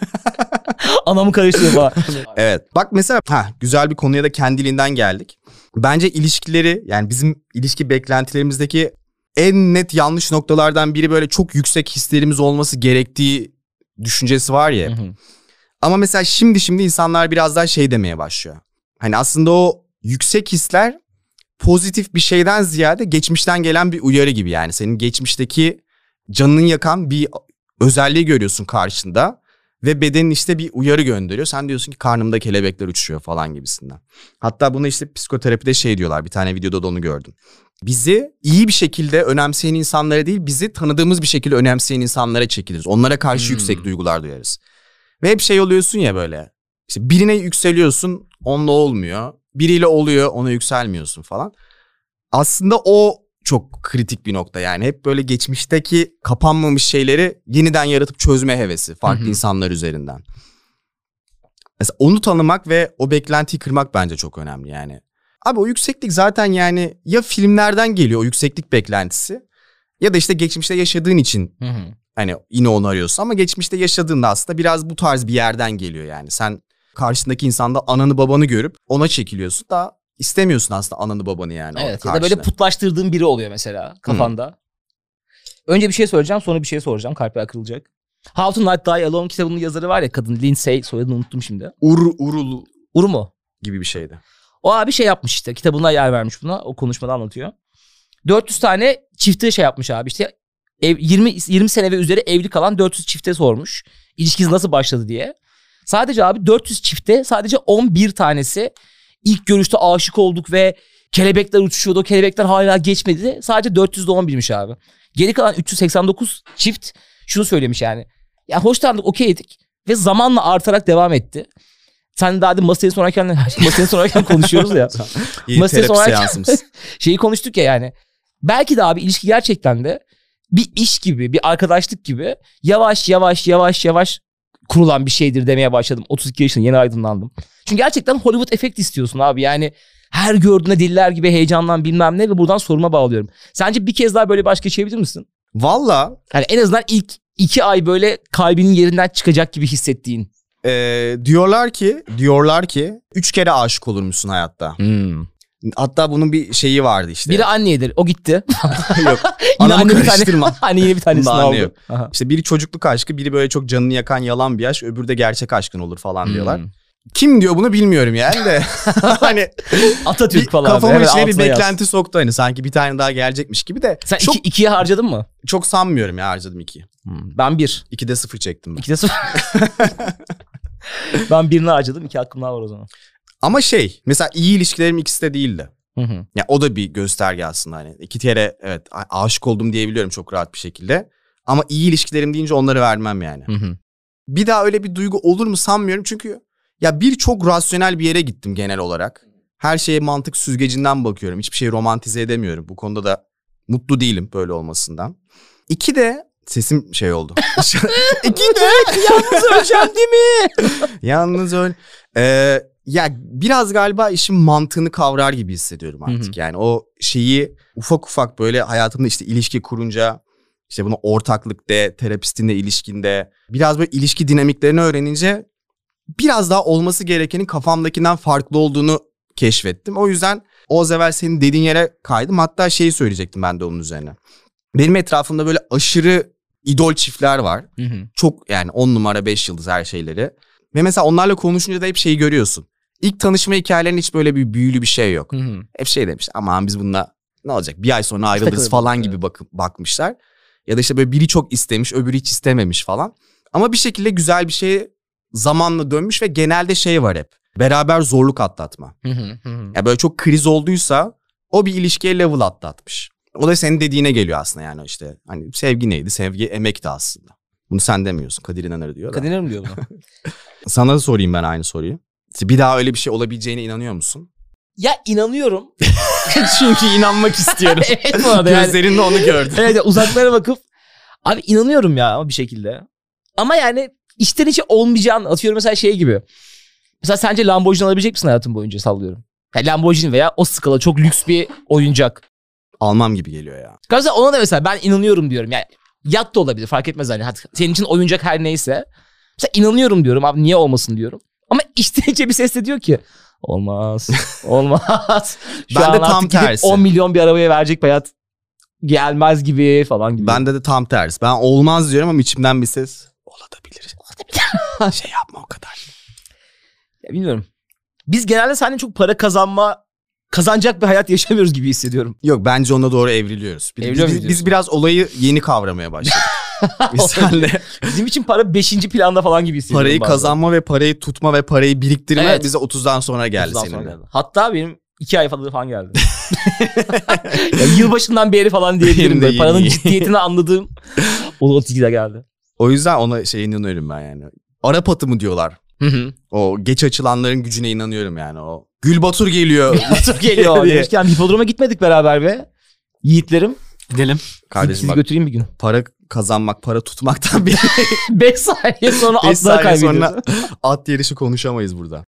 anamı karıştırıyor falan.
evet. Bak mesela ha, güzel bir konuya da kendiliğinden geldik. Bence ilişkileri yani bizim ilişki beklentilerimizdeki en net yanlış noktalardan biri böyle çok yüksek hislerimiz olması gerektiği düşüncesi var ya.
Hı hı.
Ama mesela şimdi şimdi insanlar biraz daha şey demeye başlıyor. Hani aslında o yüksek hisler pozitif bir şeyden ziyade geçmişten gelen bir uyarı gibi yani. Senin geçmişteki canını yakan bir özelliği görüyorsun karşında ve bedenin işte bir uyarı gönderiyor. Sen diyorsun ki karnımda kelebekler uçuşuyor falan gibisinden. Hatta buna işte psikoterapide şey diyorlar. Bir tane videoda da onu gördüm. Bizi iyi bir şekilde önemseyen insanlara değil, bizi tanıdığımız bir şekilde önemseyen insanlara çekiliriz. Onlara karşı
Hmm.
yüksek duygular duyarız. Ve hep şey oluyorsun ya böyle. İşte birine yükseliyorsun, onunla olmuyor. Biriyle oluyor, ona yükselmiyorsun falan. Aslında o çok kritik bir nokta yani. Hep böyle geçmişteki kapanmamış şeyleri yeniden yaratıp çözme hevesi farklı insanlar üzerinden. Mesela onu tanımak ve o beklentiyi kırmak bence çok önemli yani. Abi o yükseklik zaten yani ya filmlerden geliyor o yükseklik beklentisi ya da işte geçmişte yaşadığın için
Hı hı.
hani yine onu arıyorsun ama geçmişte yaşadığında aslında biraz bu tarz bir yerden geliyor yani. Sen karşındaki insanda ananı babanı görüp ona çekiliyorsun da istemiyorsun aslında ananı babanı yani.
Evet ya da böyle putlaştırdığın biri oluyor mesela kafanda. Önce bir şey söyleyeceğim sonra bir şey soracağım. Kalpler kırılacak. How to Not Die Alone kitabının yazarı var ya kadın Lindsay soyadını unuttum şimdi.
Ur, urulu
Uru mu?
gibi bir şeydi.
O abi şey yapmış işte kitabına yer vermiş buna. O konuşmada anlatıyor. 400 tane çifte şey yapmış abi işte ev, 20 20 sene ve üzeri evli kalan 400 çifte sormuş. İlişkiniz nasıl başladı diye. Sadece abi 400 çifte sadece 11 tanesi ilk görüşte aşık olduk ve kelebekler uçuşuyordu. Kelebekler hala geçmedi. Sadece 400'de 11'miş abi. Geri kalan 389 çift şunu söylemiş yani. Ya hoşlandık okeydik ve zamanla artarak devam etti. Sen daha demin masaya sorarken masaya sorarken konuşuyoruz ya.
İyi
Masaya
seansımız.
Şeyi konuştuk ya yani. Belki de abi ilişki gerçekten de bir iş gibi, bir arkadaşlık gibi yavaş yavaş yavaş yavaş kurulan bir şeydir demeye başladım. 32 yaşında yeni aydınlandım. Çünkü gerçekten Hollywood efekt istiyorsun abi. Yani her gördüğüne diller gibi heyecanlan bilmem ne ve buradan soruma bağlıyorum. Sence bir kez daha böyle baş geçebilir misin?
Valla
Yani en azından ilk iki ay böyle kalbinin yerinden çıkacak gibi hissettiğin.
e, diyorlar ki diyorlar ki üç kere aşık olurmuşsun hayatta. Hatta bunun bir şeyi vardı işte.
Biri annedir. O gitti.
Yok.
Yine anne bir tane, anne yine bir tanesini aldı.
İşte biri çocukluk aşkı, biri böyle çok canını yakan yalan bir aşk, öbürü de gerçek aşkın olur falan diyorlar.
Hmm.
Kim diyor bunu bilmiyorum yani de. hani
Atatürk falan.
kafamın
Evet,
içine bir
altına yaz.
beklenti soktu hani sanki bir tane daha gelecekmiş gibi de.
Sen
çok
iki, ikiye harcadın mı?
çok sanmıyorum ya harcadım iki.
Ben bir.
İkide sıfır çektim ben.
İkide sıfır. ben birini harcadım. iki hakkım daha var o zaman.
Ama şey mesela iyi ilişkilerim ikisi de değildi.
Hı hı.
Ya o da bir gösterge aslında hani. İki kere evet aşık oldum diyebiliyorum çok rahat bir şekilde. Ama iyi ilişkilerim deyince onları vermem yani.
Hı hı.
Bir daha öyle bir duygu olur mu sanmıyorum çünkü ya bir çok rasyonel bir yere gittim genel olarak. Her şeye mantık süzgecinden bakıyorum. Hiçbir şeyi romantize edemiyorum. Bu konuda da mutlu değilim böyle olmasından. İki de sesim şey oldu. İki de
Yalnız öleceğim değil mi?
Yalnız öyle. Ee, ya biraz galiba işin mantığını kavrar gibi hissediyorum artık.
Hı hı.
Yani o şeyi ufak ufak böyle hayatımda işte ilişki kurunca işte bunu ortaklık de, terapistinle ilişkinde biraz böyle ilişki dinamiklerini öğrenince biraz daha olması gerekenin kafamdakinden farklı olduğunu keşfettim. O yüzden o evvel senin dediğin yere kaydım. Hatta şeyi söyleyecektim ben de onun üzerine. Benim etrafımda böyle aşırı idol çiftler var
Hı hı.
çok yani 10 numara 5 yıldız her şeyleri. Ve mesela onlarla konuşunca da hep şeyi görüyorsun. İlk tanışma hikayelerinin hiç böyle bir büyülü bir şey yok.
Hı hı.
Hep şey demiş aman biz bununla ne olacak bir ay sonra ayrılırız falan gibi bakıp bakmışlar. Ya da işte böyle biri çok istemiş öbürü hiç istememiş falan. Ama bir şekilde güzel bir şeye zamanla dönmüş ve genelde şey var hep. Beraber zorluk atlatma.
Hı hı. Hı hı.
Ya böyle çok kriz olduysa o bir ilişkiye level atlatmış. O da senin dediğine geliyor aslında yani işte. Hani sevgi neydi? Sevgi emekti aslında. Bunu sen demiyorsun. Kadir İnanır diyor.
Kadir mi diyor bunu?
Sana da sorayım ben aynı soruyu. Bir daha öyle bir şey olabileceğine inanıyor musun?
ya inanıyorum.
Çünkü inanmak istiyorum.
evet bu arada yani.
Gözlerinde onu gördüm.
Evet uzaklara bakıp abi inanıyorum ya ama bir şekilde. Ama yani içten içe olmayacağını atıyorum mesela şey gibi. Mesela sence Lamborghini alabilecek misin hayatın boyunca sallıyorum. Ya Lamborghini veya o skala çok lüks bir oyuncak.
Almam gibi geliyor ya.
Mesela ona da mesela ben inanıyorum diyorum. Yani yat da olabilir fark etmez hani. Senin için oyuncak her neyse. Mesela inanıyorum diyorum abi niye olmasın diyorum. Ama içten içe bir ses de diyor ki olmaz. Olmaz. Şu
Ben de tam tersi.
10 milyon bir arabaya verecek bir hayat gelmez gibi falan gibi.
Bende de tam tersi. Ben olmaz diyorum ama içimden bir ses olabilir. şey yapma o kadar.
Ya bilmiyorum. Biz genelde seninle çok para kazanma kazanacak bir hayat yaşamıyoruz gibi hissediyorum.
Yok bence ona doğru evriliyoruz. Biz,
Evriliyor
biz, biz biraz olayı yeni kavramaya başladık. senle
Bizim için para 5. planda falan gibi hissediyorum.
parayı
bazen.
kazanma ve parayı tutma ve parayı biriktirme
Evet.
bize 30'dan sonra geldi
Otuzdan sonra
seninle.
geldi. Hatta benim 2 ay falan falan geldi. ya yılbaşından beri falan diyebilirim. Böyle. Paranın ciddiyetini anladığım o 32'de geldi.
O yüzden ona şey inanıyorum ben yani. Arap atı mı diyorlar?
Hı hı.
O geç açılanların gücüne inanıyorum yani. O Gül Batur geliyor.
Batur geliyor. Demişken hipodroma gitmedik beraber be. Yiğitlerim.
Gidelim.
Kardeşim
Sizi
bak
götüreyim bir gün.
para kazanmak, para tutmaktan bir
5 saniye sonra
Beş
atlar
saniye sonra at yarışı konuşamayız burada.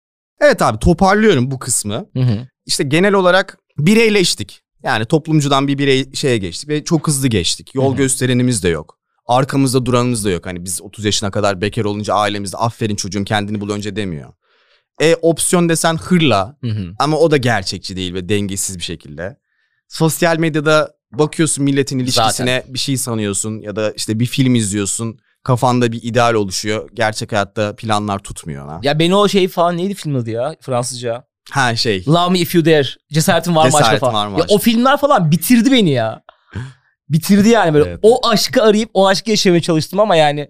Evet abi toparlıyorum bu kısmı.
Hı hı.
İşte genel olarak bireyleştik. Yani toplumcudan bir birey şeye geçtik ve çok hızlı geçtik. Yol
Hı hı.
gösterenimiz de yok. Arkamızda duranımız da yok. Hani biz 30 yaşına kadar bekar olunca ailemizde aferin çocuğum kendini bul önce demiyor. E opsiyon desen hırla
Hı hı.
ama o da gerçekçi değil ve dengesiz bir şekilde. Sosyal medyada bakıyorsun milletin ilişkisine bir şey sanıyorsun ya da işte bir film izliyorsun. Kafanda bir ideal oluşuyor. Gerçek hayatta planlar tutmuyor ona.
Ya beni o şey falan neydi film adı ya Fransızca?
Ha şey.
Love Me If You Dare. Cesaretin var mı aşka
Cesaretin
falan.
Var mı
ya
Aşka?
o filmler falan bitirdi beni ya. Bitirdi yani böyle.
Evet.
O aşkı arayıp o aşkı yaşamaya çalıştım ama yani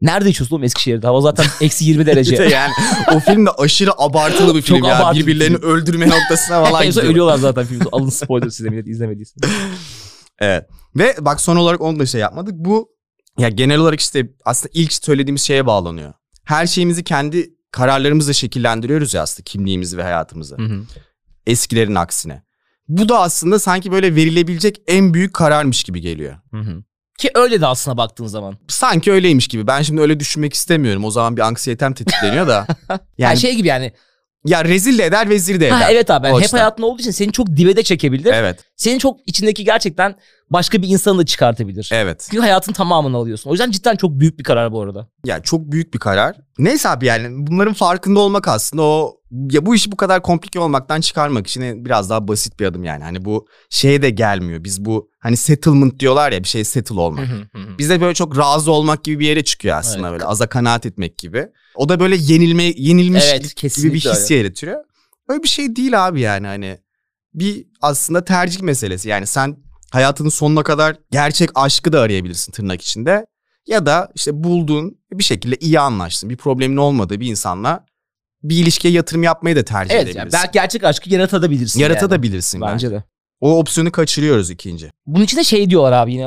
nerede yaşıyorsun oğlum Eskişehir'de? Hava zaten eksi 20
Bir de
derece.
yani o film de aşırı abartılı bir
Çok
film ya.
abartılı bir
Birbirlerini öldürme noktasına falan
en son
gidiyor.
ölüyorlar zaten filmde. Alın spoiler size millet izlemediyse.
Evet. Ve bak son olarak onu da şey yapmadık. Bu ya genel olarak işte aslında ilk söylediğimiz şeye bağlanıyor. Her şeyimizi kendi kararlarımızla şekillendiriyoruz ya aslında kimliğimizi ve hayatımızı.
Hı hı.
Eskilerin aksine. Bu da aslında sanki böyle verilebilecek en büyük kararmış gibi geliyor.
Hı hı. Ki öyle de aslına baktığın zaman.
Sanki öyleymiş gibi. Ben şimdi öyle düşünmek istemiyorum. O zaman bir anksiyetem tetikleniyor da.
Yani
Yani
şey gibi yani.
ya rezil de eder, vezir de eder.
Ha, evet abi yani hep
açıdan.
hayatında olduğu için seni çok dibe de çekebilir.
Evet.
Senin çok içindeki gerçekten başka bir insanı da çıkartabilir.
Evet.
Çünkü hayatın tamamını alıyorsun. O yüzden cidden çok büyük bir karar bu arada.
Ya çok büyük bir karar. Neyse abi yani bunların farkında olmak aslında o ya bu işi bu kadar komplike olmaktan çıkarmak için biraz daha basit bir adım yani. Hani bu şeye de gelmiyor. Biz bu hani settlement diyorlar ya bir şey settle olmak. Bizde böyle çok razı olmak gibi bir yere çıkıyor aslında
Evet.
böyle aza kanaat etmek gibi. O da böyle yenilme yenilmiş
Evet,
gibi bir his yaratıyor. Öyle bir şey değil abi yani hani bir aslında tercih meselesi. Yani sen hayatının sonuna kadar gerçek aşkı da arayabilirsin tırnak içinde. Ya da işte bulduğun bir şekilde iyi anlaştın. Bir problemin olmadığı bir insanla bir ilişkiye yatırım yapmayı da tercih
Evet
edebilirsin.
yani belki gerçek aşkı yaratabilirsin. yani.
Yaratabilirsin bence.
Bence de.
O opsiyonu kaçırıyoruz ikinci.
Bunun için de şey diyorlar abi yine.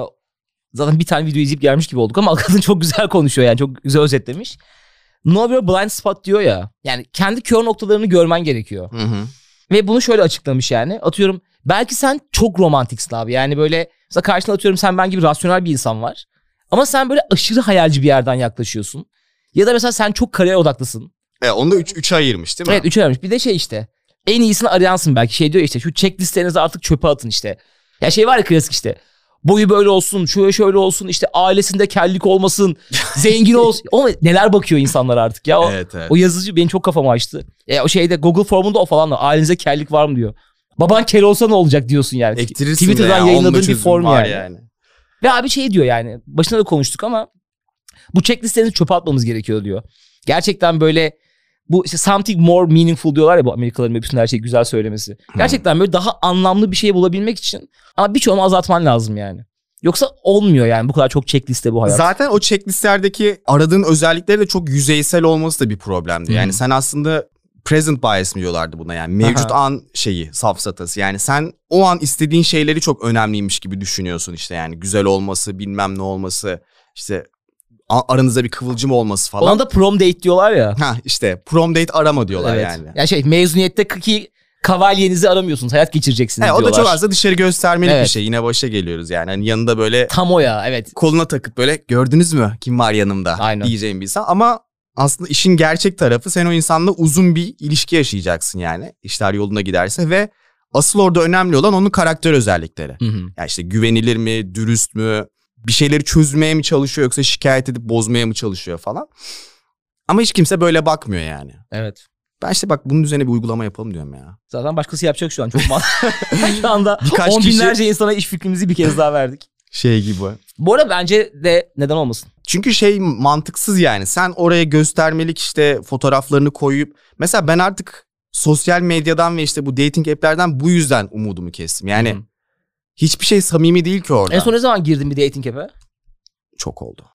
Zaten bir tane video izleyip gelmiş gibi olduk ama kadın çok güzel konuşuyor yani çok güzel özetlemiş. Know your blind spot diyor ya. Yani kendi kör noktalarını görmen gerekiyor.
Hı hı.
Ve bunu şöyle açıklamış yani. Atıyorum belki sen çok romantiksin abi. Yani böyle mesela karşına atıyorum sen ben gibi rasyonel bir insan var. Ama sen böyle aşırı hayalci bir yerden yaklaşıyorsun. Ya da mesela sen çok kariyer odaklısın.
E, onu da üç, üçe ayırmış değil mi?
Evet üçe vermiş. Bir de şey işte en iyisini arayansın belki. Şey diyor işte şu checklistlerinizi artık çöpe atın işte. Ya şey var ya klasik işte. Boyu böyle olsun, şöyle şöyle olsun, işte ailesinde kellik olmasın, zengin olsun. O neler bakıyor insanlar artık ya. O,
Evet evet.
o yazıcı benim çok kafamı açtı. E, o şeyde Google formunda o falan da ailenizde kellik var mı diyor. Baban kel olsa ne olacak diyorsun yani.
Ektirirsin
Twitter'dan
ya,
yayınladığın bir form
var
yani. Ve abi şey diyor yani başında da konuştuk ama bu checklistlerinizi çöpe atmamız gerekiyor diyor. Gerçekten böyle bu işte something more meaningful diyorlar ya bu Amerikalıların bütün her şeyi güzel söylemesi. Gerçekten böyle daha anlamlı bir şey bulabilmek için ama birçoğunu azaltman lazım yani. Yoksa olmuyor yani bu kadar çok checkliste bu hayat.
Zaten o checklistlerdeki aradığın özellikleri de çok yüzeysel olması da bir problemdi. Yani sen aslında present bias mi diyorlardı buna yani mevcut
Aha.
an şeyi safsatası. Yani sen o an istediğin şeyleri çok önemliymiş gibi düşünüyorsun işte yani güzel olması bilmem ne olması işte aranızda bir kıvılcım olması falan.
Ona da prom date diyorlar ya.
Ha işte prom date arama diyorlar
evet.
yani.
Yani şey mezuniyette ki kavalyenizi aramıyorsunuz. Hayat geçireceksiniz
He, o da
diyorlar.
çok aslında dışarı göstermelik bir
Evet.
şey. Yine başa geliyoruz yani. Hani yanında böyle
Tam o ya evet.
koluna takıp böyle gördünüz mü kim var yanımda
Aynen.
diyeceğim bir insan. Ama aslında işin gerçek tarafı sen o insanla uzun bir ilişki yaşayacaksın yani. İşler yoluna giderse ve asıl orada önemli olan onun karakter özellikleri.
Hı hı.
Yani işte güvenilir mi, dürüst mü, bir şeyleri çözmeye mi çalışıyor yoksa şikayet edip bozmaya mı çalışıyor falan. Ama hiç kimse böyle bakmıyor yani.
Evet.
Ben işte bak bunun üzerine bir uygulama yapalım diyorum ya.
Zaten başkası yapacak şu an çok mantıklı. şu anda
Birkaç
on
kişi-
binlerce insana iş fikrimizi bir kez daha verdik.
Şey gibi.
Bu arada bence de neden olmasın?
Çünkü şey mantıksız yani. Sen oraya göstermelik işte fotoğraflarını koyup mesela ben artık sosyal medyadan ve işte bu dating app'lerden bu yüzden umudumu kestim. Yani
Hı hı.
Hiçbir şey samimi değil ki orada.
En son ne zaman girdin bir dating app'e?
çok oldu.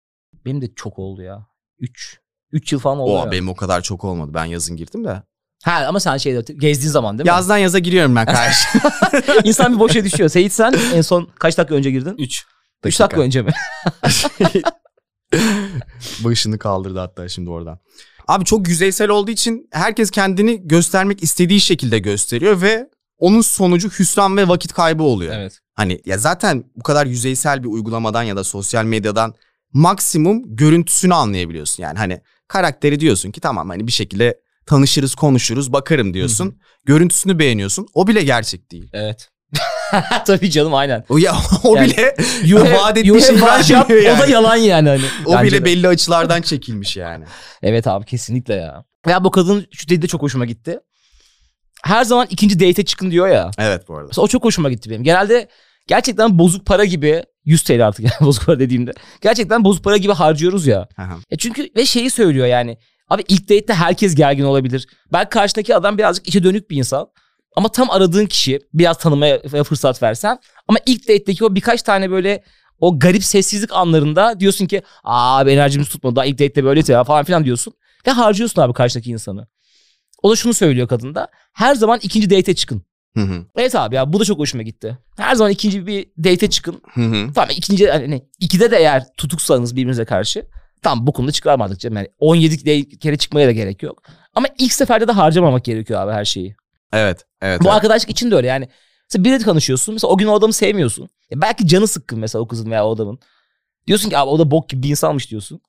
Benim de çok oldu ya. 3. 3 yıl falan oldu.
O
ya.
benim o kadar çok olmadı. Ben yazın girdim de.
Ha ama sen şeyde gezdiğin zaman değil mi?
Yazdan yaza giriyorum ben karşı.
İnsan bir boşa düşüyor. Seyit sen en son kaç dakika önce girdin?
3.
3 dakika önce mi?
Başını kaldırdı hatta şimdi oradan. Abi çok yüzeysel olduğu için herkes kendini göstermek istediği şekilde gösteriyor ve onun sonucu hüsran ve vakit kaybı oluyor.
evet.
Hani ya zaten bu kadar yüzeysel bir uygulamadan ya da sosyal medyadan maksimum görüntüsünü anlayabiliyorsun. Yani hani karakteri diyorsun ki tamam hani bir şekilde tanışırız, konuşuruz, bakarım diyorsun. Görüntüsünü beğeniyorsun. O bile gerçek değil.
Evet. Tabii canım aynen.
O ya o
Yani
bile
You
vaat ettiği
brush up,
vermiyor
O da
yani.
yalan yani hani.
O
Bence
bile
de.
belli açılardan çekilmiş yani.
Evet abi kesinlikle ya. Ya bu kadın şu dedi de çok hoşuma gitti. Her zaman ikinci date'e çıkın diyor ya.
Evet bu arada.
Mesela o çok hoşuma gitti benim. Genelde gerçekten bozuk para gibi 100 TL artık yani bozuk para dediğimde. Gerçekten bozuk para gibi harcıyoruz ya.
Hı.
E çünkü ve şeyi söylüyor yani. Abi ilk date'te herkes gergin olabilir. Belki karşındaki adam birazcık içe dönük bir insan. Ama tam aradığın kişi biraz tanımaya fırsat versen. Ama ilk date'teki o birkaç tane böyle o garip sessizlik anlarında diyorsun ki aa enerjimiz tutmadı daha ilk date'te böyleydi ya falan filan diyorsun. Ve harcıyorsun abi karşıdaki insanı. O da şunu söylüyor kadın da. Her zaman ikinci date'e çıkın.
Hı hı.
Evet abi ya bu da çok hoşuma gitti. Her zaman ikinci bir date'e çıkın.
Hı hı.
Tamam ikinci hani ikide de eğer tutuksanız birbirinize karşı tam bu konuda çıkarmadık canım. Yani 17 de- kere çıkmaya da gerek yok. Ama ilk seferde de harcamamak gerekiyor abi her şeyi.
Evet. Evet.
Bu
evet.
arkadaşlık için de öyle yani. Mesela biriyle tanışıyorsun. Mesela o gün o adamı sevmiyorsun. E belki canı sıkkın mesela o kızın veya o adamın. Diyorsun ki abi o da bok gibi bir insanmış diyorsun.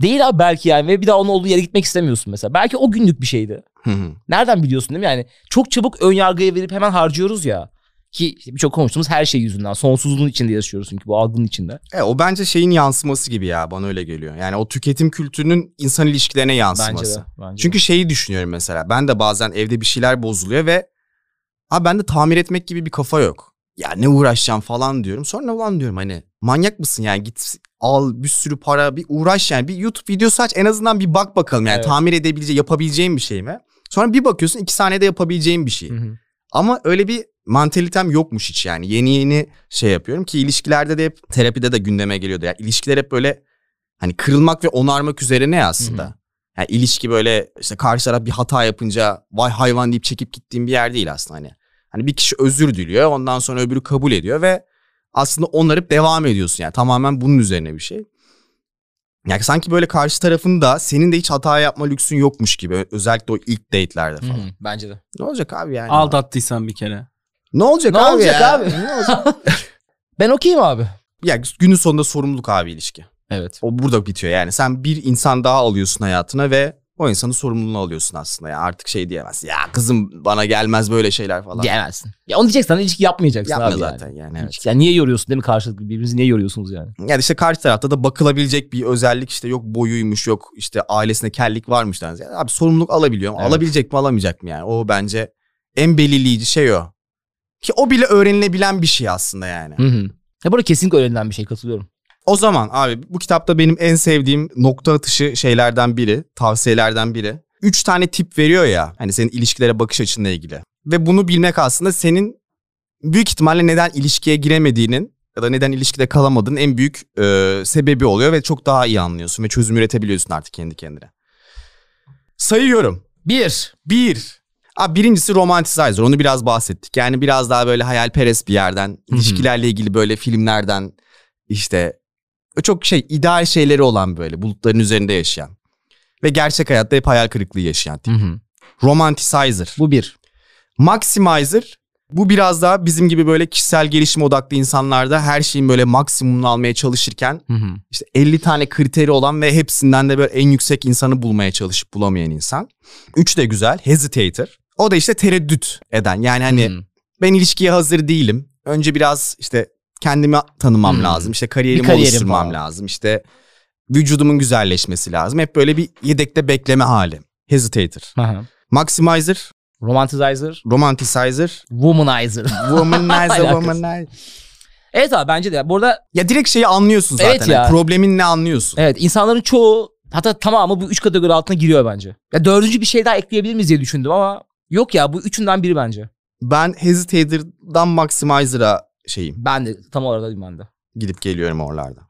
Değil abi belki yani ve bir daha onun olduğu yere gitmek istemiyorsun mesela. Belki o günlük bir şeydi.
Hı hı.
Nereden biliyorsun değil mi? Yani çok çabuk ön yargıya verip hemen harcıyoruz ya. Ki işte birçok konuştuğumuz her şey yüzünden. Sonsuzluğun içinde yaşıyoruz çünkü bu algının içinde.
E, o bence şeyin yansıması gibi ya bana öyle geliyor. Yani o tüketim kültürünün insan ilişkilerine
Bence
yansıması.
de. Bence
Çünkü şeyi düşünüyorum mesela. Ben de bazen evde bir şeyler bozuluyor ve ha bende tamir etmek gibi bir kafa yok. Ya ne uğraşacağım falan diyorum. Sonra ulan diyorum hani manyak mısın yani git al bir sürü para bir uğraş yani bir YouTube videosu aç en azından bir bak bakalım yani
Evet.
tamir edebileceğin yapabileceğin bir şey mi? Sonra bir bakıyorsun iki saniyede yapabileceğin bir şey.
Hı hı.
Ama öyle bir mantalitem yokmuş hiç yani. Yeni yeni şey yapıyorum ki ilişkilerde de hep terapide de gündeme geliyordu. Yani ilişkiler hep böyle hani kırılmak ve onarmak üzerine ya aslında.
Hı hı.
Yani ilişki böyle işte karşı taraf bir hata yapınca vay hayvan deyip çekip gittiğim bir yer değil aslında hani. Hani bir kişi özür diliyor ondan sonra öbürü kabul ediyor ve aslında onarıp devam ediyorsun yani tamamen bunun üzerine bir şey. Yani sanki böyle karşı tarafın da senin de hiç hata yapma lüksün yokmuş gibi özellikle o ilk date'lerde falan.
hı. Bence de.
Ne olacak abi yani?
Aldattıysan bir kere.
Ne olacak
Ne
abi
olacak
ya?
abi?
Ne olacak?
Ben okeyim abi.
ya günün sonunda sorumluluk abi ilişki.
Evet.
O burada bitiyor yani. Sen bir insan daha alıyorsun hayatına ve o insanın sorumluluğunu alıyorsun aslında. Yani artık şey diyemezsin. Ya kızım bana gelmez böyle şeyler falan.
Diyemezsin. Ya onu diyeceksen ilişki yapmayacaksın
Yapma
abi
zaten
yani.
yani, evet.
İlişki- Yani niye yoruyorsun değil mi karşılıklı birbirinizi niye yoruyorsunuz yani?
Yani işte karşı tarafta da bakılabilecek bir özellik işte yok boyuymuş yok işte ailesinde kellik varmış. Yani abi sorumluluk alabiliyor mu?
Evet.
Alabilecek mi alamayacak mı yani? O bence en belirleyici şey o. Ki o bile öğrenilebilen bir şey aslında yani.
Hı hı. Ya burada kesinlikle öğrenilen bir şey katılıyorum.
O zaman abi bu kitapta benim en sevdiğim nokta atışı şeylerden biri, tavsiyelerden biri. Üç tane tip veriyor ya hani senin ilişkilere bakış açınla ilgili. Ve bunu bilmek aslında senin büyük ihtimalle neden ilişkiye giremediğinin ya da neden ilişkide kalamadığının en büyük e, sebebi oluyor ve çok daha iyi anlıyorsun ve çözüm üretebiliyorsun artık kendi kendine. Sayıyorum.
Bir.
Bir. Abi birincisi romanticizer. Onu biraz bahsettik. Yani biraz daha böyle hayalperest bir yerden, ilişkilerle ilgili böyle filmlerden işte çok şey ideal şeyleri olan böyle bulutların üzerinde yaşayan ve gerçek hayatta hep hayal kırıklığı yaşayan tip.
Hı hı.
Romanticizer.
Bu bir.
Maximizer bu biraz daha bizim gibi böyle kişisel gelişim odaklı insanlarda her şeyin böyle maksimumunu almaya çalışırken
Hı hı.
işte 50 tane kriteri olan ve hepsinden de böyle en yüksek insanı bulmaya çalışıp bulamayan insan. Üç de güzel. Hesitator. O da işte tereddüt eden. Yani hani
Hı.
ben ilişkiye hazır değilim. Önce biraz işte kendimi tanımam
Hmm.
lazım. İşte kariyerimi
kariyerim
oluşturmam
falan.
lazım. İşte vücudumun güzelleşmesi lazım. Hep böyle bir yedekte bekleme hali. Hesitator.
Hı.
Maximizer,
Romanticizer,
romanticizer,
womanizer.
womanizer, womanizer.
evet abi bence de. ya. Bu arada
Ya direkt şeyi anlıyorsun zaten.
Evet ya.
Yani Problemin ne anlıyorsun.
evet insanların çoğu hatta tamamı bu üç kategori altına giriyor bence. Ya dördüncü bir şey daha ekleyebilir miyiz diye düşündüm ama yok ya bu üçünden biri bence.
Ben Hesitator'dan Maximizer'a şeyim.
Ben de tam oradayım ben de.
Gidip geliyorum oralarda.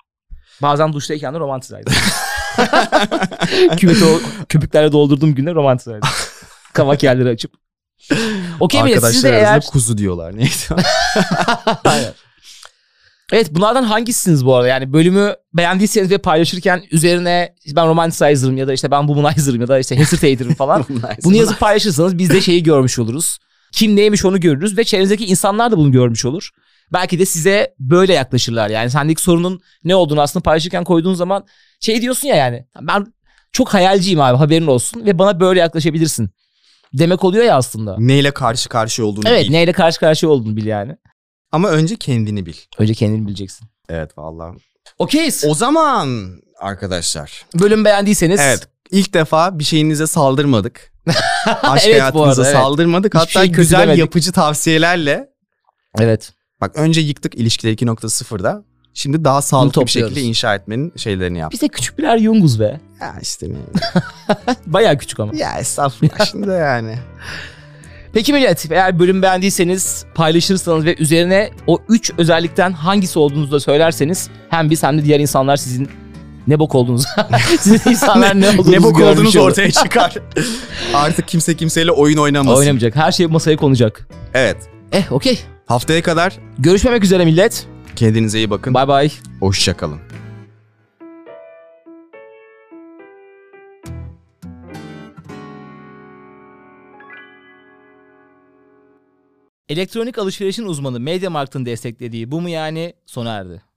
Bazen duştayken de romanticizer. Küveti o köpüklerle doldurduğum günde romanticizer. Kavak yerleri açıp. Okey millet siz de eğer...
kuzu diyorlar. Neyse.
Aynen. Evet bunlardan hangisiniz bu arada? Yani bölümü beğendiyseniz ve paylaşırken üzerine ben romanticizer'ım ya da işte ben womanizer'ım ya da işte hesitator'ım falan. Bunu yazıp paylaşırsanız biz de şeyi görmüş oluruz. Kim neymiş onu görürüz ve çevrenizdeki insanlar da bunu görmüş olur. Belki de size böyle yaklaşırlar yani. Sendeki sorunun ne olduğunu aslında paylaşırken koyduğun zaman şey diyorsun ya yani. Ben çok hayalciyim abi haberin olsun ve bana böyle yaklaşabilirsin. Demek oluyor ya aslında.
Neyle karşı karşıya olduğunu
Evet
bil.
neyle karşı karşıya olduğunu bil yani.
Ama önce kendini bil.
Önce kendini bileceksin.
Evet vallahi.
Okeyiz.
O zaman arkadaşlar.
Bölüm beğendiyseniz.
Evet. ilk defa bir şeyinize saldırmadık. Aşk
Evet,
hayatınıza
arada, evet.
saldırmadık.
Hiçbir
Hatta
şey
güzel yapıcı tavsiyelerle.
Evet.
Bak önce yıktık ilişkiler 2.0'da. Şimdi daha sağlıklı bir şekilde inşa etmenin şeylerini yaptık.
Biz de küçük birer Jung'uz be.
Ya işte ne-
Bayağı küçük ama.
ya estağfurullah şimdi yani.
Peki millet eğer bölüm beğendiyseniz paylaşırsanız ve üzerine o üç özellikten hangisi olduğunuzu da söylerseniz hem biz hem de diğer insanlar sizin ne bok olduğunuzu sizin insanlar ne olduğunuzu
ne bok olduğunuz
olur.
ortaya çıkar. Artık kimse kimseyle oyun oynamasın.
Oynamayacak. Her şey masaya konacak.
Evet.
Eh okey.
Haftaya kadar
Görüşmemek üzere millet.
kendinize iyi bakın.
Bay bay.
Hoşçakalın.
Elektronik alışverişin uzmanı MediaMarkt'ın desteklediği bu mu yani sona erdi.